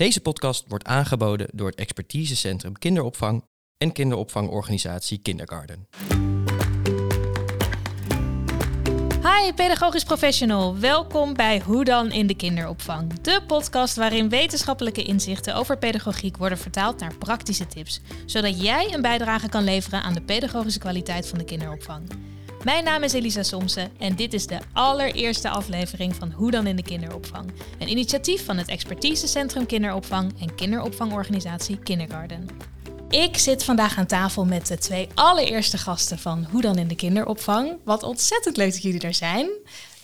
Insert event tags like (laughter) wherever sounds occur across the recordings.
Deze podcast wordt aangeboden door het expertisecentrum kinderopvang en kinderopvangorganisatie Kindergarten. Hi, pedagogisch professional. Welkom bij Hoe dan in de kinderopvang. De podcast waarin wetenschappelijke inzichten over pedagogiek worden vertaald naar praktische tips, zodat jij een bijdrage kan leveren aan de pedagogische kwaliteit van de kinderopvang. Mijn naam is Elisa Somsen en dit is de allereerste aflevering van Hoe dan in de kinderopvang. Een initiatief van het Expertisecentrum Kinderopvang en kinderopvangorganisatie Kindergarten. Ik zit vandaag aan tafel met de twee allereerste gasten van Hoe dan in de kinderopvang. Wat ontzettend leuk dat jullie er zijn.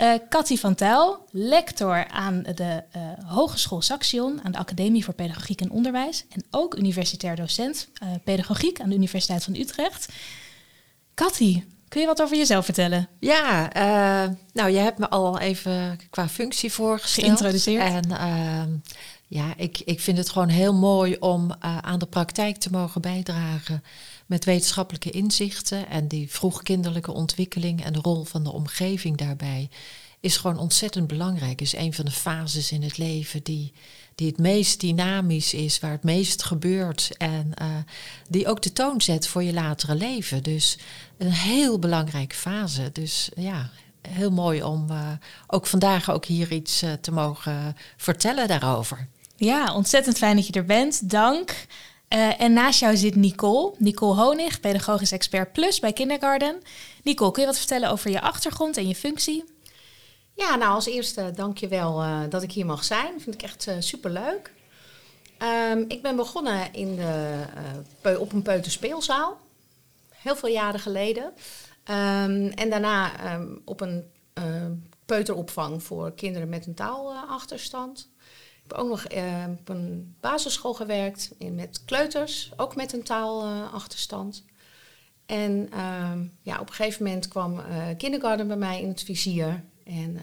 Uh, van Tuil, lector aan de uh, Hogeschool Saxion, aan de Academie voor Pedagogiek en Onderwijs. En ook universitair docent uh, pedagogiek aan de Universiteit van Utrecht. Cathy, Kun je wat over jezelf vertellen? Ja, uh, nou, je hebt me al even qua functie voorgesteld. Geïntroduceerd. En uh, ja, ik, ik vind het gewoon heel mooi om uh, aan de praktijk te mogen bijdragen met wetenschappelijke inzichten. En die vroegkinderlijke ontwikkeling en de rol van de omgeving daarbij is gewoon ontzettend belangrijk. Is een van de fases in het leven die die het meest dynamisch is, waar het meest gebeurt en uh, die ook de toon zet voor je latere leven. Dus een heel belangrijke fase. Dus ja, heel mooi om uh, ook vandaag ook hier iets uh, te mogen vertellen daarover. Ja, ontzettend fijn dat je er bent. Dank. en naast jou zit Nicole, Nicole Honig, pedagogisch expert plus bij Kindergarten. Nicole, kun je wat vertellen over je achtergrond en je functie? Ja, nou als eerste dank je wel uh, dat ik hier mag zijn. Vind ik echt uh, superleuk. Um, ik ben begonnen in de, uh, op een peuterspeelzaal. Heel veel jaren geleden. Um, en daarna um, op een peuteropvang voor kinderen met een taalachterstand. Ik heb ook nog op een basisschool gewerkt met kleuters, ook met een taalachterstand. En ja, op een gegeven moment kwam kindergarten bij mij in het vizier. En uh,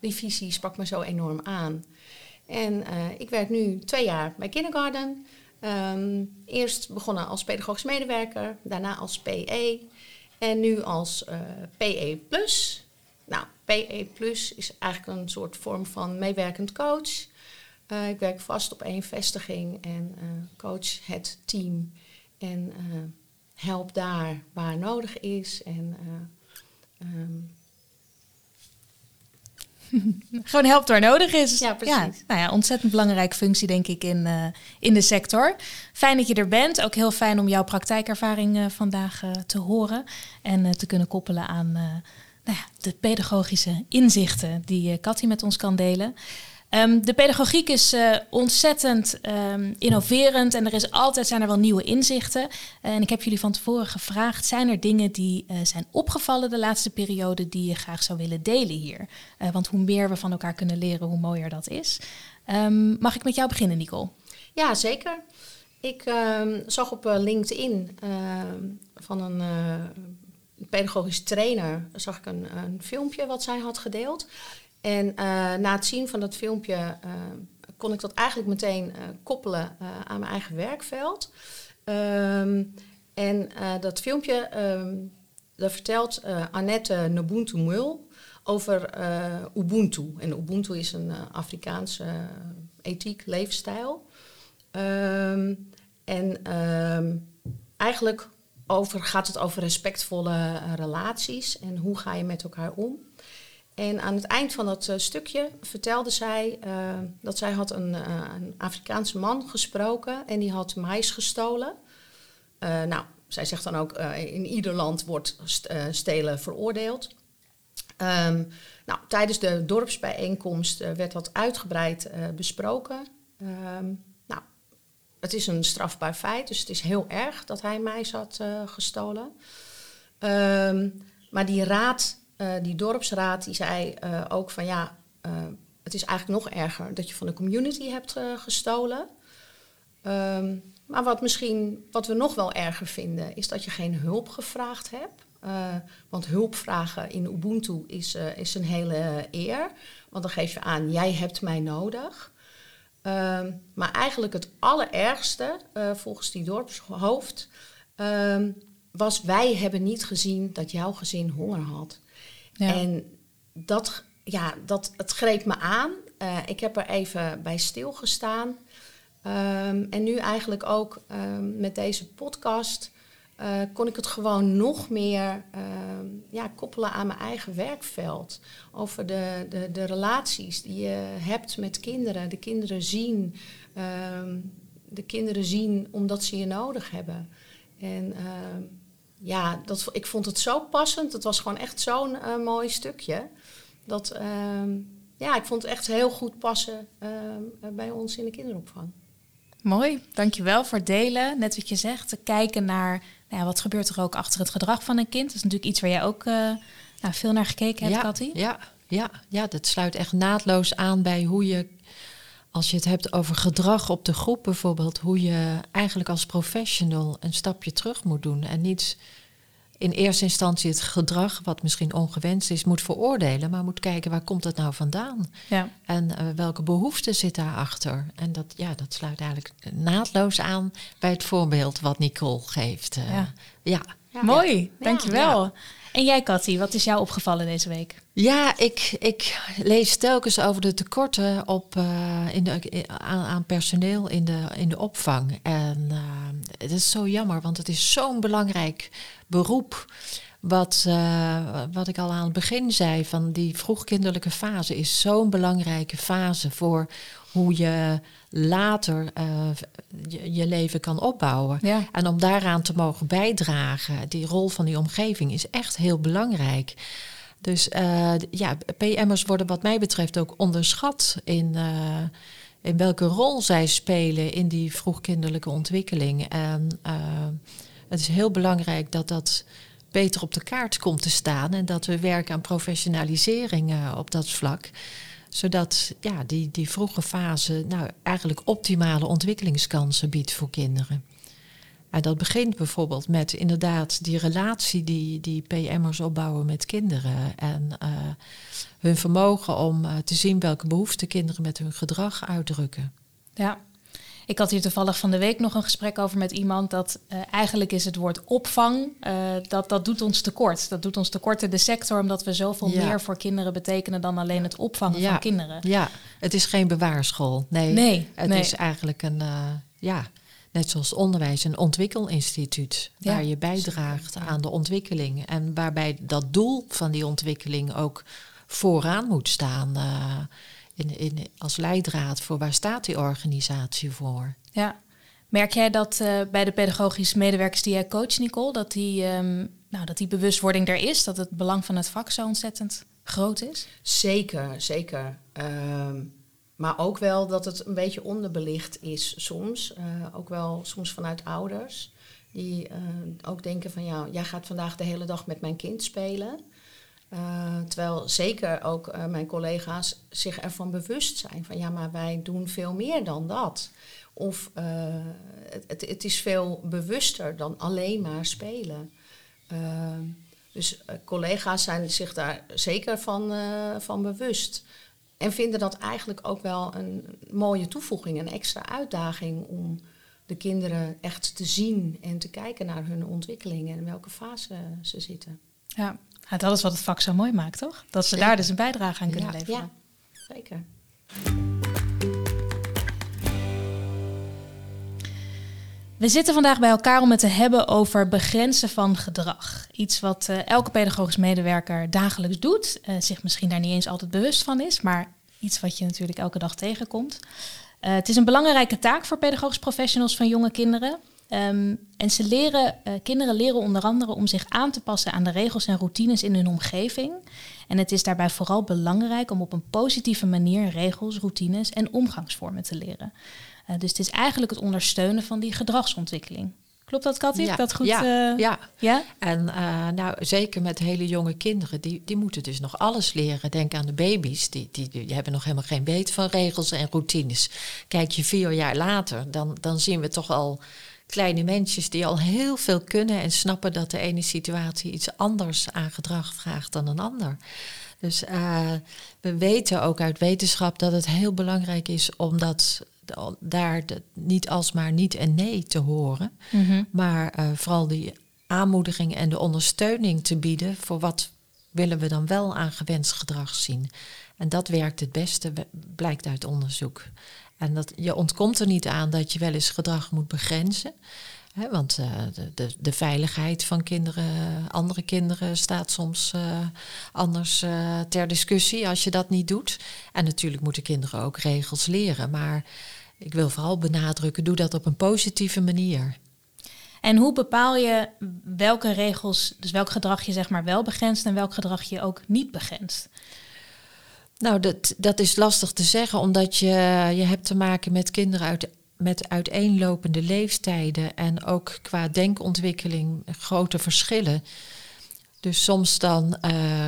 die visie sprak me zo enorm aan. En uh, ik werk nu twee jaar bij Kindergarten. Um, eerst begonnen als pedagogisch medewerker, daarna als PE en nu als uh, PE+. Nou, PE is eigenlijk een soort vorm van meewerkend coach. Ik werk vast op één vestiging en coach het team en help daar waar nodig is. En um, (laughs) Gewoon helpt waar nodig is. Ja, precies. Ja, nou ja, ontzettend belangrijke functie, denk ik, in, uh, in de sector. Fijn dat je er bent. Ook heel fijn om jouw praktijkervaring uh, vandaag uh, te horen en te kunnen koppelen aan nou ja, de pedagogische inzichten die Cathy met ons kan delen. Um, de pedagogiek is uh, ontzettend um, innoverend en er is altijd zijn er wel nieuwe inzichten. en ik heb jullie van tevoren gevraagd: zijn er dingen die uh, zijn opgevallen de laatste periode die je graag zou willen delen hier? Uh, want hoe meer we van elkaar kunnen leren, hoe mooier dat is. Um, mag ik met jou beginnen, Nicole? Ja, zeker. Ik zag op LinkedIn van een pedagogisch trainer zag ik een, een filmpje wat zij had gedeeld. En uh, na het zien van dat filmpje uh, kon ik dat eigenlijk meteen uh, koppelen aan mijn eigen werkveld. Um, en dat filmpje, um, vertelt Annette Nobuntu Mul over Ubuntu. En Ubuntu is een Afrikaanse ethiek, leefstijl. Um, en eigenlijk over, gaat het over respectvolle relaties en hoe ga je met elkaar om. En aan het eind van dat uh, stukje vertelde zij uh, dat zij had een, uh, een, Afrikaanse man gesproken en die had mais gestolen. nou, zij zegt dan ook, in ieder land wordt st stelen veroordeeld. Um, nou, tijdens de dorpsbijeenkomst werd dat uitgebreid besproken. Um, nou, het is een strafbaar feit, dus het is heel erg dat hij mais had gestolen. Um, maar die raad die dorpsraad die zei uh, ook van ja, uh, het is eigenlijk nog erger dat je van de community hebt gestolen. Um, maar wat misschien, wat we nog wel erger vinden, is dat je geen hulp gevraagd hebt. want hulp vragen in Ubuntu is, is een hele eer. Want dan geef je aan, jij hebt mij nodig. Um, maar eigenlijk het allerergste, volgens die dorpshoofd, um, was wij hebben niet gezien dat jouw gezin honger had. Ja. En dat, ja, dat, het greep me aan. Uh, ik heb er even bij stilgestaan. Ehm, en nu eigenlijk ook ehm, met deze podcast uh, kon ik het gewoon nog meer ehm, ja, koppelen aan mijn eigen werkveld. Over de, de, de relaties die je hebt met kinderen. De kinderen zien. de kinderen zien omdat ze je nodig hebben. En ja, dat, ik vond het zo passend. Het was gewoon echt zo'n uh, mooi stukje. Dat, ja, ik vond het echt heel goed passen bij ons in de kinderopvang. Mooi, dankjewel voor het delen. Net wat je zegt, te kijken naar nou ja, wat gebeurt er ook achter het gedrag van een kind. Dat is natuurlijk iets waar jij ook uh, nou, veel naar gekeken hebt, ja. Ja, ja, ja, dat sluit echt naadloos aan bij hoe je, als je het hebt over gedrag op de groep bijvoorbeeld, hoe je eigenlijk als professional een stapje terug moet doen en niet in eerste instantie het gedrag, wat misschien ongewenst is, moet veroordelen, maar moet kijken waar komt het nou vandaan? Ja. En uh, welke behoeften zit daarachter? En dat, ja, dat sluit eigenlijk naadloos aan bij het voorbeeld wat Nicole geeft. Uh, ja. ja. Mooi, dankjewel. En jij, Cathy, wat is jou opgevallen deze week? Ja, ik, ik lees telkens over de tekorten op, uh, in de, aan, aan, personeel in de, in de opvang. En uh, het is zo jammer, want het is zo'n belangrijk beroep. Wat, uh, wat ik al aan het begin zei, van die vroegkinderlijke fase is zo'n belangrijke fase voor hoe je later uh, je, je, leven kan opbouwen. Ja. En om daaraan te mogen bijdragen, die rol van die omgeving is echt heel belangrijk. Dus uh, ja, PM'ers worden wat mij betreft ook onderschat in, uh, in welke rol zij spelen in die vroegkinderlijke ontwikkeling. En het is heel belangrijk dat dat beter op de kaart komt te staan en dat we werken aan professionalisering op dat vlak zodat ja, die, die vroege fase nou, eigenlijk optimale ontwikkelingskansen biedt voor kinderen. En dat begint bijvoorbeeld met inderdaad die relatie die, die PM'ers opbouwen met kinderen. En uh, hun vermogen om uh, te zien welke behoeften kinderen met hun gedrag uitdrukken. Ja, ik had hier toevallig van de week nog een gesprek over met iemand dat uh, eigenlijk is het woord opvang, uh, dat, dat doet ons tekort. Dat doet ons tekort in de sector, omdat we zoveel ja. meer voor kinderen betekenen dan alleen het opvangen ja. van kinderen. Ja, het is geen bewaarschool. Nee, nee het nee. is eigenlijk een, uh, ja, net zoals onderwijs, een ontwikkelinstituut. Ja. Waar je bijdraagt aan de ontwikkeling. En waarbij dat doel van die ontwikkeling ook vooraan moet staan in, in, als leidraad voor waar staat die organisatie voor. Ja. Merk jij dat uh, bij de pedagogische medewerkers die jij coacht, Nicole, dat die, um, nou, dat die bewustwording er is, dat het belang van het vak zo ontzettend groot is? Zeker, zeker. Um, maar ook wel dat het een beetje onderbelicht is soms. Uh, ook wel soms vanuit ouders. Die uh, ook denken van ja, jij gaat vandaag de hele dag met mijn kind spelen. Uh, terwijl zeker ook mijn collega's zich ervan bewust zijn van ja, maar wij doen veel meer dan dat. Of het, het, het, is veel bewuster dan alleen maar spelen. dus collega's zijn zich daar zeker van, van bewust. En vinden dat eigenlijk ook wel een mooie toevoeging, een extra uitdaging om de kinderen echt te zien en te kijken naar hun ontwikkeling en in welke fase ze zitten. Ja, ja, dat is wat het vak zo mooi maakt, toch? Dat ze daar dus een bijdrage aan kunnen ja, leveren. Ja, zeker. We zitten vandaag bij elkaar om het te hebben over begrenzen van gedrag. Iets wat uh, elke pedagogisch medewerker dagelijks doet, uh, zich misschien daar niet eens altijd bewust van is, maar iets wat je natuurlijk elke dag tegenkomt. Uh, het is een belangrijke taak voor pedagogisch professionals van jonge kinderen. Um, en ze leren, kinderen leren onder andere om zich aan te passen aan de regels en routines in hun omgeving. En het is daarbij vooral belangrijk om op een positieve manier regels, routines en omgangsvormen te leren. Uh, dus het is eigenlijk het ondersteunen van die gedragsontwikkeling. Klopt dat, Katty? Ja, dat goed? Ja, uh, ja. ja? en uh, nou, zeker met hele jonge kinderen, die, die moeten dus nog alles leren. Denk aan de baby's, die, die, die hebben nog helemaal geen weet van regels en routines. Kijk je vier jaar later, dan, dan zien we toch al kleine mensjes die al heel veel kunnen en snappen dat de ene situatie iets anders aan gedrag vraagt dan een ander. Dus uh, we weten ook uit wetenschap dat het heel belangrijk is om dat daar de, niet alsmaar niet en nee te horen, mm-hmm. maar uh, vooral die aanmoediging en de ondersteuning te bieden voor wat willen we dan wel aan gewenst gedrag zien. En dat werkt het beste, blijkt uit onderzoek. En dat, je ontkomt er niet aan dat je wel eens gedrag moet begrenzen. Want uh, de, de, de, veiligheid van kinderen, andere kinderen, staat soms uh, anders uh, ter discussie als je dat niet doet. En natuurlijk moeten kinderen ook regels leren. Maar ik wil vooral benadrukken, doe dat op een positieve manier. En hoe bepaal je welke regels, dus welk gedrag je zeg maar wel begrenst en welk gedrag je ook niet begrenst? Nou, dat, dat is lastig te zeggen, omdat je, je hebt te maken met kinderen uit, met uiteenlopende leeftijden en ook qua denkontwikkeling grote verschillen. Dus soms dan uh,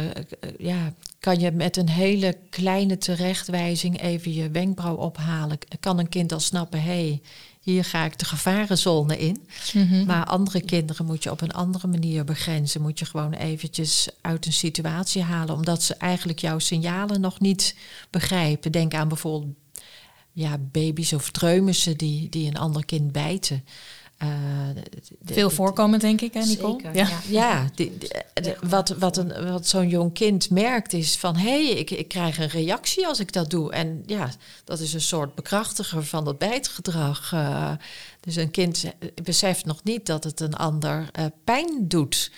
ja, kan je met een hele kleine terechtwijzing even je wenkbrauw ophalen. Kan een kind al snappen, hé, hey, hier ga ik de gevarenzone in. Mm-hmm. Maar andere kinderen moet je op een andere manier begrenzen. Moet je gewoon eventjes uit een situatie halen, omdat ze eigenlijk jouw signalen nog niet begrijpen. Denk aan bijvoorbeeld ja, baby's of treumissen die, die een ander kind bijten. Uh, Veel voorkomend, denk ik, hè, Nicole? Zeker, ja, ja die, wat, wat, een, wat zo'n jong kind merkt is van... hé, hey, ik, ik krijg een reactie als ik dat doe. En ja, dat is een soort bekrachtiger van dat bijtgedrag. Uh, dus een kind beseft nog niet dat het een ander uh, pijn doet.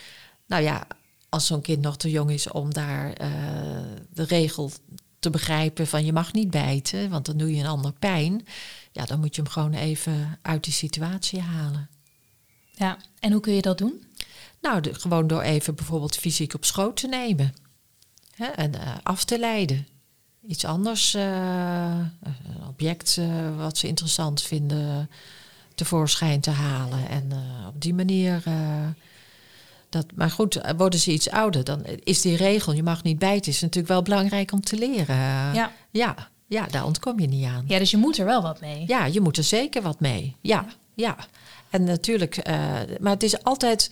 Nou ja, als zo'n kind nog te jong is om daar de regel te begrijpen van... je mag niet bijten, want dan doe je een ander pijn ja, dan moet je hem gewoon even uit die situatie halen. Ja, en hoe kun je dat doen? Nou, de, gewoon door even bijvoorbeeld fysiek op schoot te nemen hè, en uh, af te leiden. Iets anders, uh, een object uh, wat ze interessant vinden, tevoorschijn te halen. En op die manier. Dat, maar goed, worden ze iets ouder, dan is die regel, je mag niet bijten, is natuurlijk wel belangrijk om te leren. Ja. ja. Ja, daar ontkom je niet aan. Ja, dus je moet er wel wat mee. Ja, je moet er zeker wat mee. Ja, ja. En natuurlijk, uh, maar het is altijd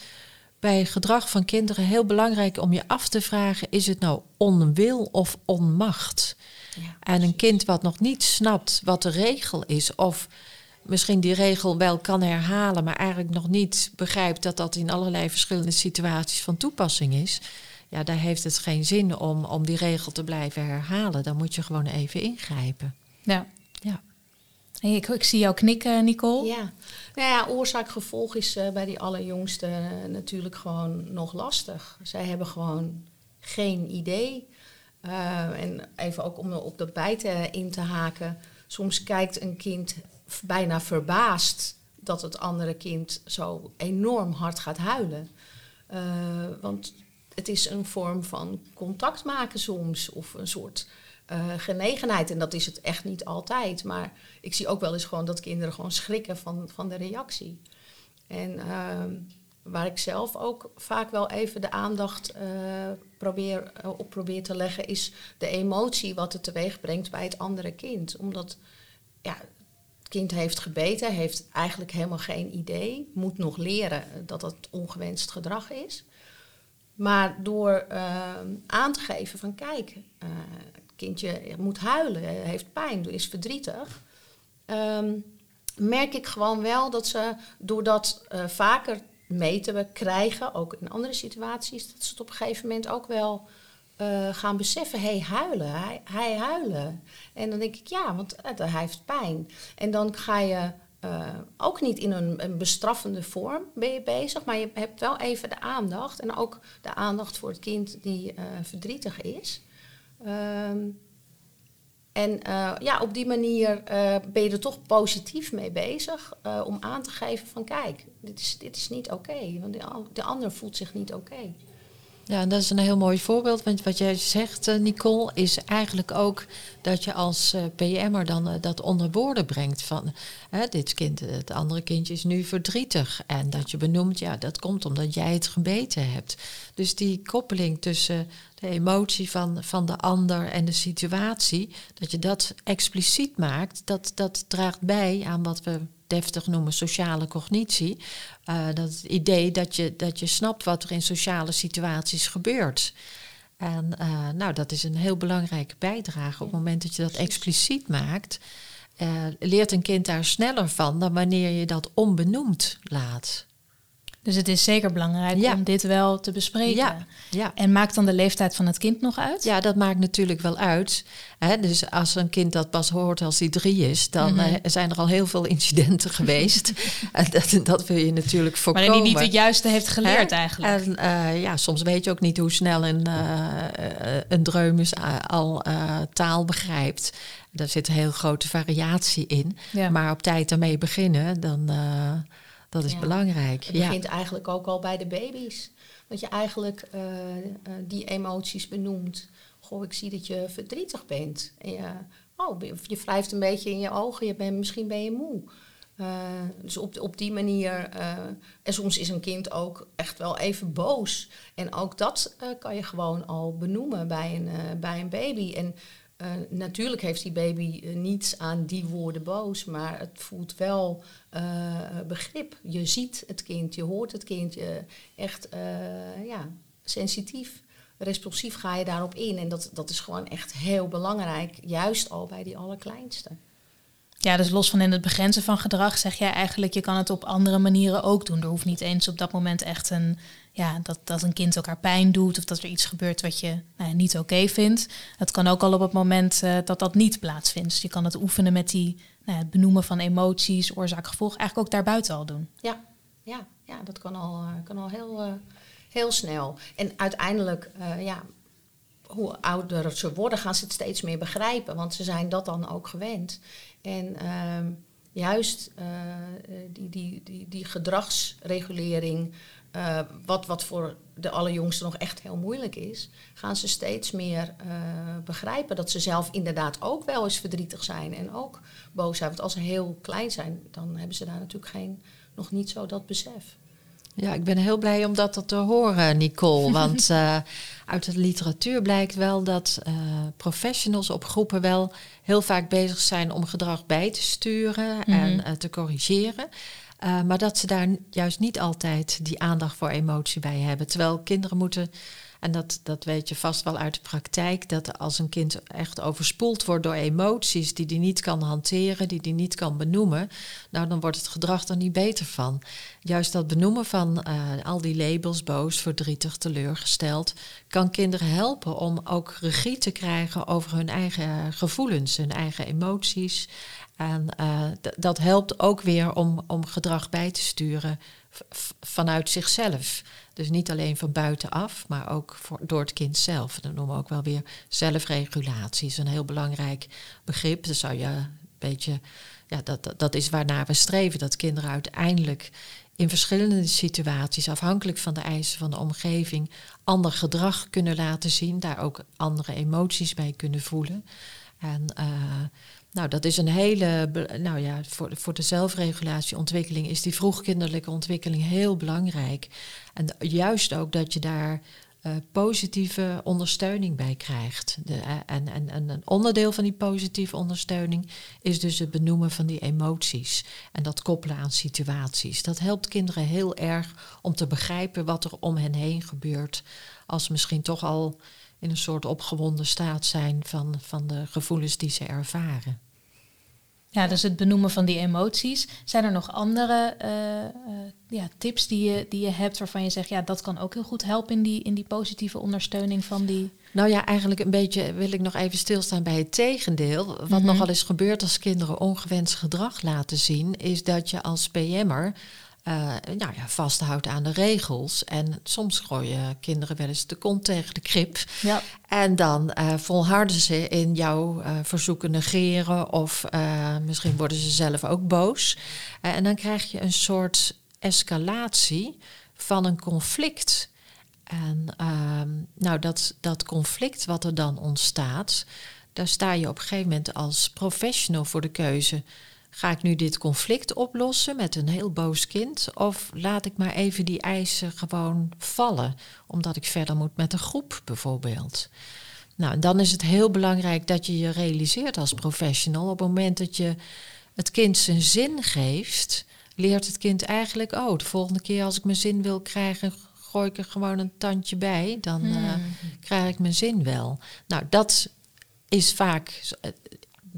bij gedrag van kinderen heel belangrijk om je af te vragen: is het nou onwil of onmacht? Ja, en een kind wat nog niet snapt wat de regel is, of misschien die regel wel kan herhalen, maar eigenlijk nog niet begrijpt dat dat in allerlei verschillende situaties van toepassing is ja, daar heeft het geen zin om, om die regel te blijven herhalen. Dan moet je gewoon even ingrijpen. Ja. ja. Hey, ik, ik zie jou knikken, Nicole. Ja, nou ja, oorzaak-gevolg is uh, bij die allerjongste uh, natuurlijk gewoon nog lastig. Zij hebben gewoon geen idee. Uh, en even ook om op dat bijten in te haken. Soms kijkt een kind bijna verbaasd dat het andere kind zo enorm hard gaat huilen. want het is een vorm van contact maken soms. Of een soort uh, genegenheid. En dat is het echt niet altijd. Maar ik zie ook wel eens gewoon dat kinderen gewoon schrikken van, van de reactie. En uh, waar ik zelf ook vaak wel even de aandacht uh, probeer, op probeer te leggen, is de emotie wat het teweeg brengt bij het andere kind. Omdat ja, het kind heeft gebeten, heeft eigenlijk helemaal geen idee, moet nog leren dat het ongewenst gedrag is. Maar door uh, aan te geven van kijk, uh, het kindje moet huilen, heeft pijn, is verdrietig. Um, merk ik gewoon wel dat ze doordat uh, vaker meten we krijgen, ook in andere situaties, dat ze het op een gegeven moment ook wel gaan beseffen, hey, huilen, hij, hij huilen. En dan denk ik, ja, want hij heeft pijn. En dan ga je uh, ook niet in een, bestraffende vorm ben je bezig, maar je hebt wel even de aandacht en ook de aandacht voor het kind die verdrietig is. Um, en ja, op die manier ben je er toch positief mee bezig om aan te geven van kijk, dit is, dit is niet oké, want de, de, ander voelt zich niet oké. Ja, dat is een heel mooi voorbeeld. Want wat jij zegt, eh, Nicole, is eigenlijk ook dat je als uh, PM'er dan uh, dat onder woorden brengt van dit kind, het andere kindje is nu verdrietig. En dat je benoemt, ja, dat komt omdat jij het gebeten hebt. Dus die koppeling tussen de emotie van, van de ander en de situatie, dat je dat expliciet maakt, dat, dat draagt bij aan wat we deftig noemen sociale cognitie. Uh, dat het idee dat je, dat je snapt wat er in sociale situaties gebeurt. En uh, nou, dat is een heel belangrijke bijdrage. Op het moment dat je dat expliciet maakt, uh, leert een kind daar sneller van dan wanneer je dat onbenoemd laat. Dus het is zeker belangrijk Ja. om dit wel te bespreken. Ja, ja. En maakt dan de leeftijd van het kind nog uit? Ja, dat maakt natuurlijk wel uit. Hè? Dus als een kind dat pas hoort als hij drie is, dan Mhm. eh, zijn er al heel veel incidenten geweest. (laughs) en dat, dat wil je natuurlijk voorkomen. Waarin hij niet het juiste heeft geleerd Hè? eigenlijk. En eh, ja, soms weet je ook niet hoe snel een, eh, een dreumes al taal begrijpt. Daar zit een heel grote variatie in. ja. Maar op tijd daarmee beginnen, dan uh, dat is Ja. belangrijk. Het Ja. begint eigenlijk ook al bij de baby's. Dat je eigenlijk eh, eh, die emoties benoemt. Goh, ik zie dat je verdrietig bent. En je, oh, je wrijft een beetje in je ogen. Je bent, misschien ben je moe. Uh, dus op, op die manier. Uh, en soms is een kind ook echt wel even boos. En ook dat kan je gewoon al benoemen bij een, bij een baby. En uh, natuurlijk heeft die baby uh, niets aan die woorden boos, maar het voelt wel uh, begrip. Je ziet het kind, je hoort het kind, je echt ja, sensitief, responsief ga je daarop in. En dat, dat is gewoon echt heel belangrijk, juist al bij die allerkleinste. Ja, dus los van in het begrenzen van gedrag zeg jij eigenlijk, je kan het op andere manieren ook doen. Er hoeft niet eens op dat moment echt een, ja, dat, dat een kind elkaar pijn doet of dat er iets gebeurt wat je nou niet oké vindt. Het kan ook al op het moment uh, dat dat niet plaatsvindt. Dus je kan het oefenen met die, nou het benoemen van emoties, oorzaak, gevolg, eigenlijk ook daarbuiten al doen. Ja, ja, ja dat kan al, uh, kan al heel, uh, heel snel. En uiteindelijk, ja, hoe ouder ze worden, gaan ze het steeds meer begrijpen. Want ze zijn dat dan ook gewend. En uh, juist uh, die, die, die, die gedragsregulering, uh, wat, wat voor de allerjongsten nog echt heel moeilijk is, gaan ze steeds meer uh, begrijpen dat ze zelf inderdaad ook wel eens verdrietig zijn en ook boos zijn. Want als ze heel klein zijn, dan hebben ze daar natuurlijk geen, nog niet zo dat besef. Ja, ik ben heel blij om dat te horen, Nicole. (laughs) Want uh, uit de literatuur blijkt wel dat uh, professionals op groepen wel heel vaak bezig zijn om gedrag bij te sturen mm -hmm. en uh, te corrigeren. maar dat ze daar juist niet altijd die aandacht voor emotie bij hebben. Terwijl kinderen moeten, en dat, dat weet je vast wel uit de praktijk, dat als een kind echt overspoeld wordt door emoties die hij niet kan hanteren, die hij niet kan benoemen, nou dan wordt het gedrag er niet beter van. Juist dat benoemen van uh, al die labels, boos, verdrietig, teleurgesteld, kan kinderen helpen om ook regie te krijgen over hun eigen gevoelens, hun eigen emoties. En uh, dat helpt ook weer om, om gedrag bij te sturen vanuit zichzelf. Dus niet alleen van buitenaf, maar ook door het kind zelf. Dat noemen we ook wel weer zelfregulatie. is een heel belangrijk begrip. Dat zou je een beetje, ja, dat, dat, is waarnaar we streven. Dat kinderen uiteindelijk in verschillende situaties, afhankelijk van de eisen van de omgeving, ander gedrag kunnen laten zien. Daar ook andere emoties bij kunnen voelen. En uh, nou, dat is een hele, nou ja, voor, voor de zelfregulatieontwikkeling is die vroegkinderlijke ontwikkeling heel belangrijk. En juist ook dat je daar uh, positieve ondersteuning bij krijgt. De, uh, en, en, en een onderdeel van die positieve ondersteuning is dus het benoemen van die emoties. En dat koppelen aan situaties. Dat helpt kinderen heel erg om te begrijpen wat er om hen heen gebeurt. Als ze misschien toch al in een soort opgewonden staat zijn van, van de gevoelens die ze ervaren. Ja, dus het benoemen van die emoties. Zijn er nog andere uh, uh, ja, tips die je, die je hebt waarvan je zegt, ja, dat kan ook heel goed helpen in die, in die positieve ondersteuning van die. Nou ja, eigenlijk een beetje wil ik nog even stilstaan bij het tegendeel. Wat Mhm. nogal eens gebeurt als kinderen ongewenst gedrag laten zien, is dat je als PM'er uh, nou ja, vasthoudt aan de regels. En soms gooien kinderen wel eens de kont tegen de krip. Ja. En dan uh, volharden ze in jouw uh, verzoeken negeren. Of misschien worden ze zelf ook boos. en dan krijg je een soort escalatie van een conflict. En ehm, nou, dat, dat conflict wat er dan ontstaat, daar sta je op een gegeven moment als professional voor de keuze. Ga ik nu dit conflict oplossen met een heel boos kind? Of laat ik maar even die eisen gewoon vallen, omdat ik verder moet met een groep bijvoorbeeld? Nou, en dan is het heel belangrijk dat je je realiseert als professional op het moment dat je het kind zijn zin geeft, leert het kind eigenlijk, oh, de volgende keer als ik mijn zin wil krijgen, gooi ik er gewoon een tandje bij, dan uh, krijg ik mijn zin wel. Nou, dat is vaak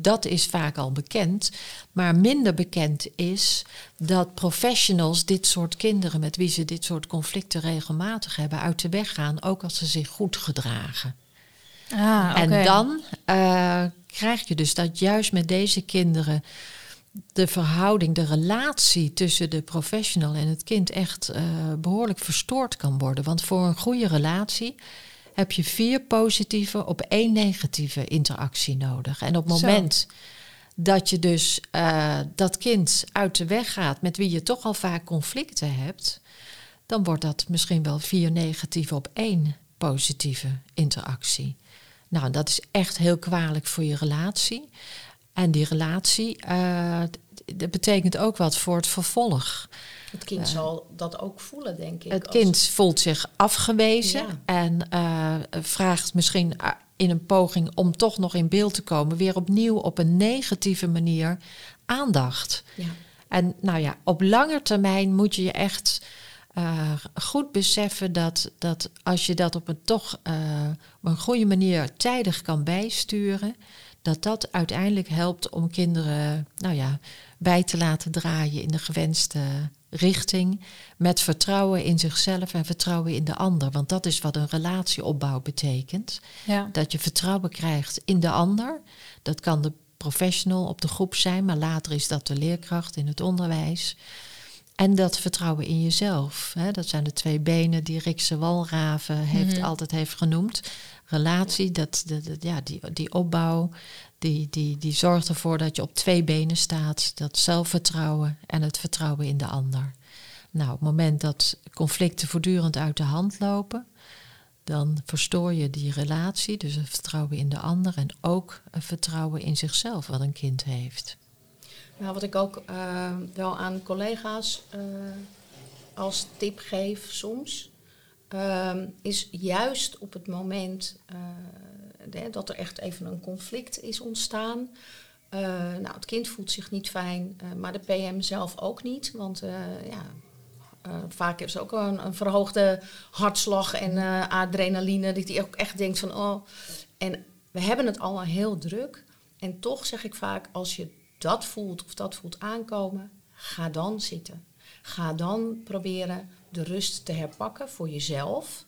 dat is vaak al bekend. Maar minder bekend is dat professionals dit soort kinderen met wie ze dit soort conflicten regelmatig hebben uit de weg gaan, ook als ze zich goed gedragen. Ah, oké. En dan eh, krijg je dus dat juist met deze kinderen de verhouding, de relatie tussen de professional en het kind echt eh, behoorlijk verstoord kan worden. Want voor een goede relatie heb je vier positieve op één negatieve interactie nodig. En op het Zo. moment dat je dus eh, dat kind uit de weg gaat, met wie je toch al vaak conflicten hebt, dan wordt dat misschien wel vier negatieve op één positieve interactie. Nou, dat is echt heel kwalijk voor je relatie. En die relatie, eh, dat betekent ook wat voor het vervolg. Het kind zal dat ook voelen, denk ik. Het als- kind voelt zich afgewezen Ja. en eh, vraagt misschien eh, in een poging om toch nog in beeld te komen, weer opnieuw op een negatieve manier aandacht. Ja. En nou ja, op lange termijn moet je je echt eh, goed beseffen dat, dat als je dat op een toch op een goede manier tijdig kan bijsturen, dat dat uiteindelijk helpt om kinderen nou ja, bij te laten draaien in de gewenste richting. Met vertrouwen in zichzelf en vertrouwen in de ander. Want dat is wat een relatieopbouw betekent. Ja. Dat je vertrouwen krijgt in de ander. Dat kan de professional op de groep zijn, maar later is dat de leerkracht in het onderwijs. En dat vertrouwen in jezelf. Hè, dat zijn de twee benen die Rikse Walraven heeft, Mhm. altijd heeft genoemd. Relatie, dat, dat, dat- ja, die, die opbouw, die, die, die zorgt ervoor dat je op twee benen staat. Dat zelfvertrouwen en het vertrouwen in de ander. Nou, op het moment dat conflicten voortdurend uit de hand lopen, dan verstoor je die relatie, dus het vertrouwen in de ander en ook het vertrouwen in zichzelf wat een kind heeft. Nou, wat ik ook eh, wel aan collega's eh, als tip geef soms, ehm, is juist op het moment eh, de- dat er echt even een conflict is ontstaan. eh, nou, het kind voelt zich niet fijn, eh, maar de PM zelf ook niet. Want eh, ja, eh, vaak is ook een, een verhoogde hartslag en eh, adrenaline. Dat hij ook echt denkt van, oh... En we hebben het allemaal heel druk. En toch zeg ik vaak, als je dat voelt of dat voelt aankomen, ga dan zitten. Ga dan proberen de rust te herpakken voor jezelf.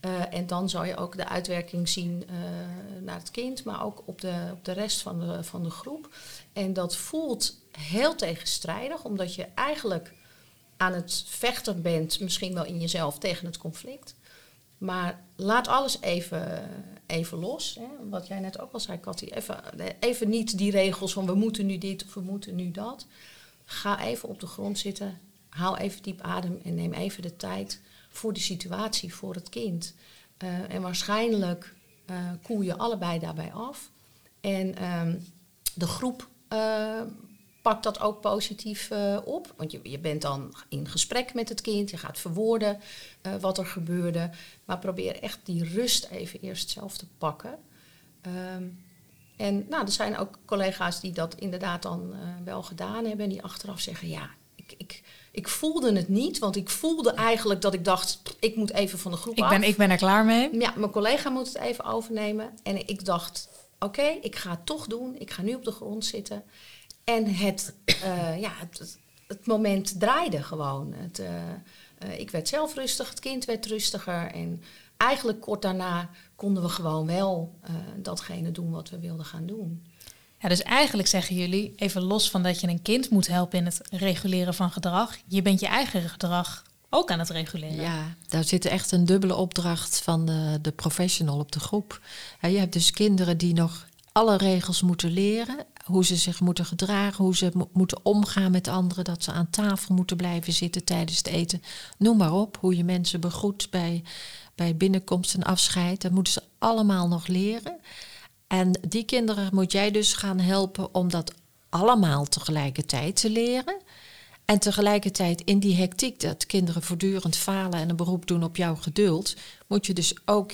Eh, en dan zal je ook de uitwerking zien eh, naar het kind, maar ook op de, op de rest van de, van de groep. En dat voelt heel tegenstrijdig, omdat je eigenlijk aan het vechten bent, misschien wel in jezelf tegen het conflict. Maar laat alles even, even los. Hè. Wat jij net ook al zei, Cathy. Even, even niet die regels van we moeten nu dit of we moeten nu dat. Ga even op de grond zitten. Haal even diep adem en neem even de tijd voor de situatie, voor het kind. Eh, en waarschijnlijk eh, koel je allebei daarbij af. En ehm, de groep eh, pakt dat ook positief op. Want je, je bent dan in gesprek met het kind, je gaat verwoorden wat er gebeurde. Maar probeer echt die rust even eerst zelf te pakken. Ehm, en nou, er zijn ook collega's die dat inderdaad dan wel gedaan hebben. En die achteraf zeggen, ja, ik, ik, ik voelde het niet. Want ik voelde eigenlijk dat ik dacht, ik moet even van de groep Ik af. ben, ik ben er klaar mee. Ja, mijn collega moet het even overnemen. En ik dacht, oké, ik ga het toch doen. Ik ga nu op de grond zitten. En het, eh, (clears throat) ja, het, het, moment draaide gewoon. Het, eh, eh, ik werd zelf rustig, het kind werd rustiger. En eigenlijk kort daarna konden we gewoon wel datgene doen wat we wilden gaan doen. Ja, dus eigenlijk zeggen jullie, even los van dat je een kind moet helpen in het reguleren van gedrag, je bent je eigen gedrag ook aan het reguleren. Ja, daar zit echt een dubbele opdracht van de, de professional op de groep. Je hebt dus kinderen die nog alle regels moeten leren. Hoe ze zich moeten gedragen, hoe ze mo- moeten omgaan met anderen. Dat ze aan tafel moeten blijven zitten tijdens het eten. Noem maar op, hoe je mensen begroet bij, bij binnenkomst en afscheid. Dat moeten ze allemaal nog leren. En die kinderen moet jij dus gaan helpen om dat allemaal tegelijkertijd te leren. En tegelijkertijd in die hectiek dat kinderen voortdurend falen en een beroep doen op jouw geduld, moet je dus ook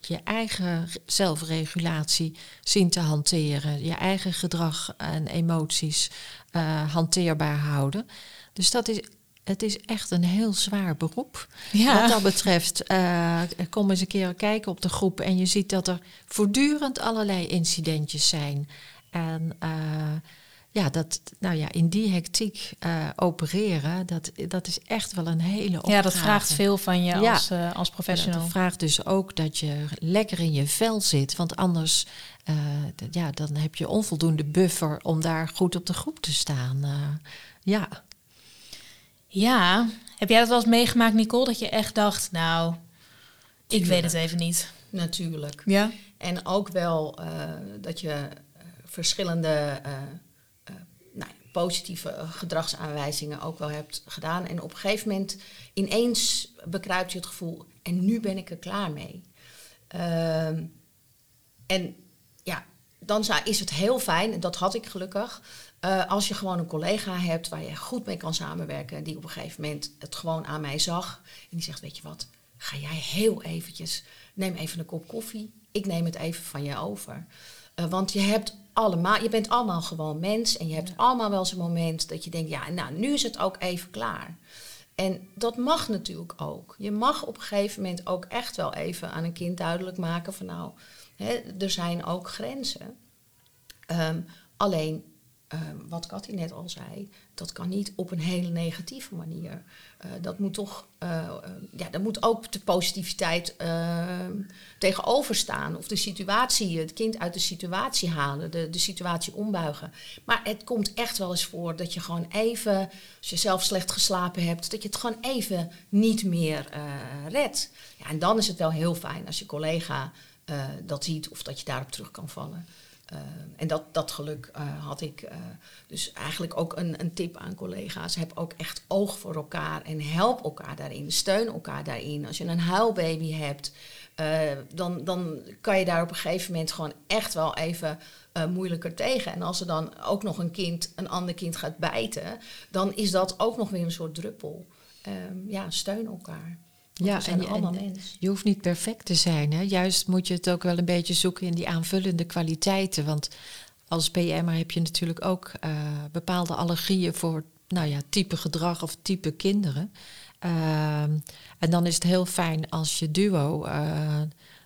je eigen zelfregulatie zien te hanteren. Je eigen gedrag en emoties eh, hanteerbaar houden. Dus dat is, het is echt een heel zwaar beroep. Ja. Wat dat betreft, eh, kom eens een keer kijken op de groep en je ziet dat er voortdurend allerlei incidentjes zijn. En uh, ja, dat, nou ja, in die hectiek uh, opereren, dat, dat is echt wel een hele opgave. Ja, dat vraagt veel van je ja. als, uh, als professional. dat vraagt dus ook dat je lekker in je vel zit. Want anders uh, ja, dan heb je onvoldoende buffer om daar goed op de groep te staan. ja. Ja, heb jij dat wel eens meegemaakt, Nicole? Dat je echt dacht, nou, ik weet het even niet. Natuurlijk. Ja. En ook wel dat je verschillende nou positieve gedragsaanwijzingen ook wel hebt gedaan. En op een gegeven moment ineens bekruipt je het gevoel, en nu ben ik er klaar mee. Uh, en ja, dan is het heel fijn, en dat had ik gelukkig, uh, als je gewoon een collega hebt waar je goed mee kan samenwerken, die op een gegeven moment het gewoon aan mij zag en die zegt, weet je wat, ga jij heel eventjes, neem even een kop koffie, ik neem het even van je over. Uh, want je hebt allemaal, je bent allemaal gewoon mens en je hebt allemaal wel zo'n moment dat je denkt, ja, nou, nu is het ook even klaar. En dat mag natuurlijk ook. Je mag op een gegeven moment ook echt wel even aan een kind duidelijk maken van nou, hè, er zijn ook grenzen. Um, alleen Ehm, wat Cathy net al zei, dat kan niet op een hele negatieve manier. Uh, dat moet toch, uh, ja, daar moet ook de positiviteit ehm, tegenover staan. Of de situatie, het kind uit de situatie halen, de, de situatie ombuigen. Maar het komt echt wel eens voor dat je gewoon even, als je zelf slecht geslapen hebt, dat je het gewoon even niet meer redt. Ja, en dan is het wel heel fijn als je collega dat ziet of dat je daarop terug kan vallen. Uh, en dat, dat geluk uh, had ik. Uh, dus eigenlijk ook een, een tip aan collega's. Heb ook echt oog voor elkaar en help elkaar daarin. Steun elkaar daarin. Als je een huilbaby hebt, dan, dan kan je daar op een gegeven moment gewoon echt wel even moeilijker tegen. En als er dan ook nog een kind, een ander kind gaat bijten, dan is dat ook nog weer een soort druppel. Ehm, ja, steun elkaar. Ja, en, allemaal en, je hoeft niet perfect te zijn. Hè? Juist moet je het ook wel een beetje zoeken in die aanvullende kwaliteiten. Want als PM'er heb je natuurlijk ook uh, bepaalde allergieën voor nou ja, type gedrag of type kinderen. Uh, en dan is het heel fijn als je duo uh,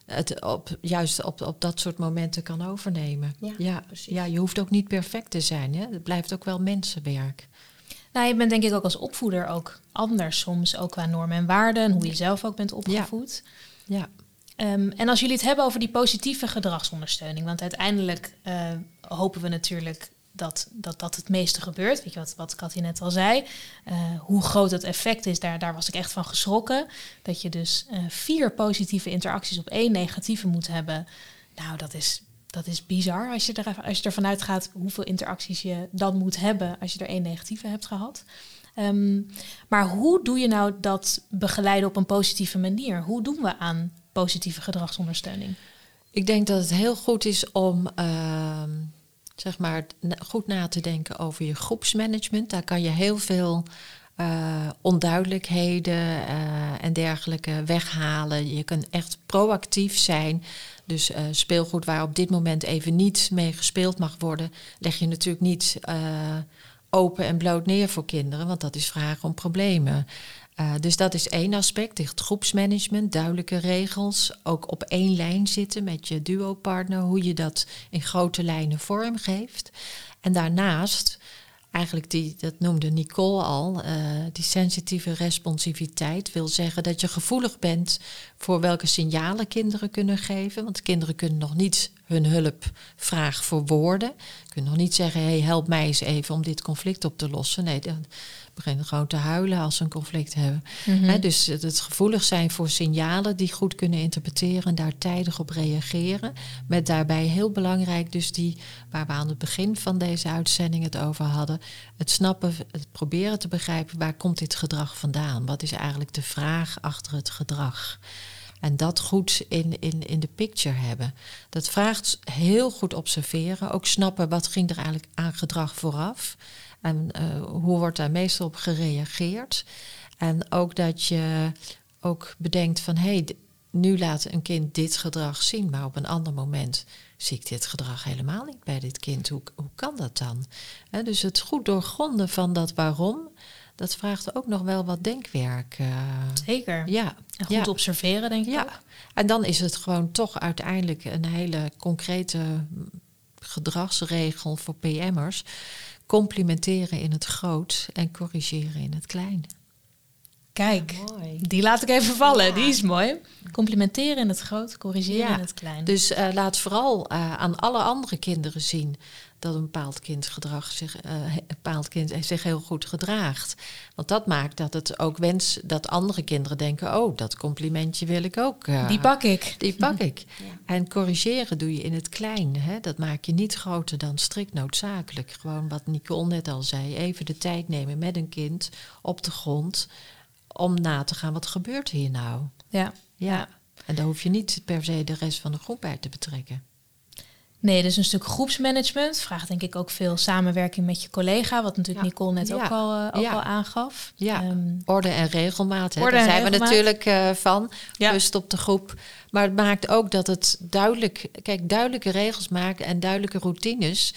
het op, juist op, op dat soort momenten kan overnemen. Ja, ja, ja, je hoeft ook niet perfect te zijn. Hè? Het blijft ook wel mensenwerk. Nou, je bent denk ik ook als opvoeder ook anders soms, ook qua normen en waarden en hoe je zelf ook bent opgevoed. Ja. ja. Um, en als jullie het hebben over die positieve gedragsondersteuning, want uiteindelijk uh, hopen we natuurlijk dat, dat dat het meeste gebeurt. Weet je wat, wat Cathy net al zei? Uh, hoe groot het effect is, daar, daar was ik echt van geschrokken. Dat je dus uh, vier positieve interacties op één negatieve moet hebben. Nou, dat is dat is bizar als je, er, als je ervan uitgaat hoeveel interacties je dan moet hebben als je er één negatieve hebt gehad. Um, maar hoe doe je nou dat begeleiden op een positieve manier? Hoe doen we aan positieve gedragsondersteuning? Ik denk dat het heel goed is om uh, zeg maar goed na te denken over je groepsmanagement. Daar kan je heel veel uh, onduidelijkheden uh, en dergelijke weghalen. Je kunt echt proactief zijn. Dus uh, speelgoed waar op dit moment even niet mee gespeeld mag worden, leg je natuurlijk niet open en bloot neer voor kinderen, want dat is vragen om problemen. dus dat is één aspect, het groepsmanagement, duidelijke regels, ook op één lijn zitten met je duo-partner, hoe je dat in grote lijnen vormgeeft. En daarnaast eigenlijk die, dat noemde Nicole al, uh, die sensitieve responsiviteit wil zeggen dat je gevoelig bent voor welke signalen kinderen kunnen geven. Want kinderen kunnen nog niet hun hulpvraag verwoorden. Kunnen nog niet zeggen, hey, help mij eens even om dit conflict op te lossen. Nee, dan beginnen gewoon te huilen als ze een conflict hebben. Mm dus het gevoelig zijn voor signalen die goed kunnen interpreteren en daar tijdig op reageren. Met daarbij heel belangrijk dus die, waar we aan het begin van deze uitzending het over hadden, het snappen, het proberen te begrijpen waar komt dit gedrag vandaan? Wat is eigenlijk de vraag achter het gedrag? En dat goed in, in, in de picture hebben. Dat vraagt heel goed observeren. Ook snappen wat ging er eigenlijk aan gedrag vooraf. En uh, hoe wordt daar meestal op gereageerd. En ook dat je ook bedenkt van hé, hey, nu laat een kind dit gedrag zien, maar op een ander moment zie ik dit gedrag helemaal niet bij dit kind. Hoe, hoe kan dat dan? dus het goed doorgronden van dat waarom dat vraagt ook nog wel wat denkwerk. Uh, Zeker. Ja. En goed observeren, denk ik. Ja. En dan is het gewoon toch uiteindelijk een hele concrete gedragsregel voor PM'ers. Complimenteren in het groot en corrigeren in het klein. Kijk, die laat ik even vallen. Ja. Die is mooi. Complimenteren in het groot, corrigeren Ja, in het klein. Dus eh, laat vooral eh, aan alle andere kinderen zien dat een bepaald kind, gedrag zich, eh, een bepaald kind zich heel goed gedraagt. Want dat maakt dat het ook wens dat andere kinderen denken: oh, dat complimentje wil ik ook. eh, die pak ik. die pak ik. (laughs) Ja. En corrigeren doe je in het klein. Hè? Dat maak je niet groter dan strikt noodzakelijk. Gewoon wat Nicole net al zei: even de tijd nemen met een kind op de grond om na te gaan wat gebeurt hier nou. Ja. Ja. En daar hoef je niet per se de rest van de groep bij te betrekken. Nee, dus een stuk groepsmanagement vraagt denk ik ook veel samenwerking met je collega, wat natuurlijk Ja. Nicole net ook, al, eh, ook al aangaf. Ja. Ehm, Orde en regelmaat, hè? Orde daar en zijn we natuurlijk eh, van. Ja. Rust op de groep. Maar het maakt ook dat het duidelijk... Kijk, duidelijke regels maken en duidelijke routines...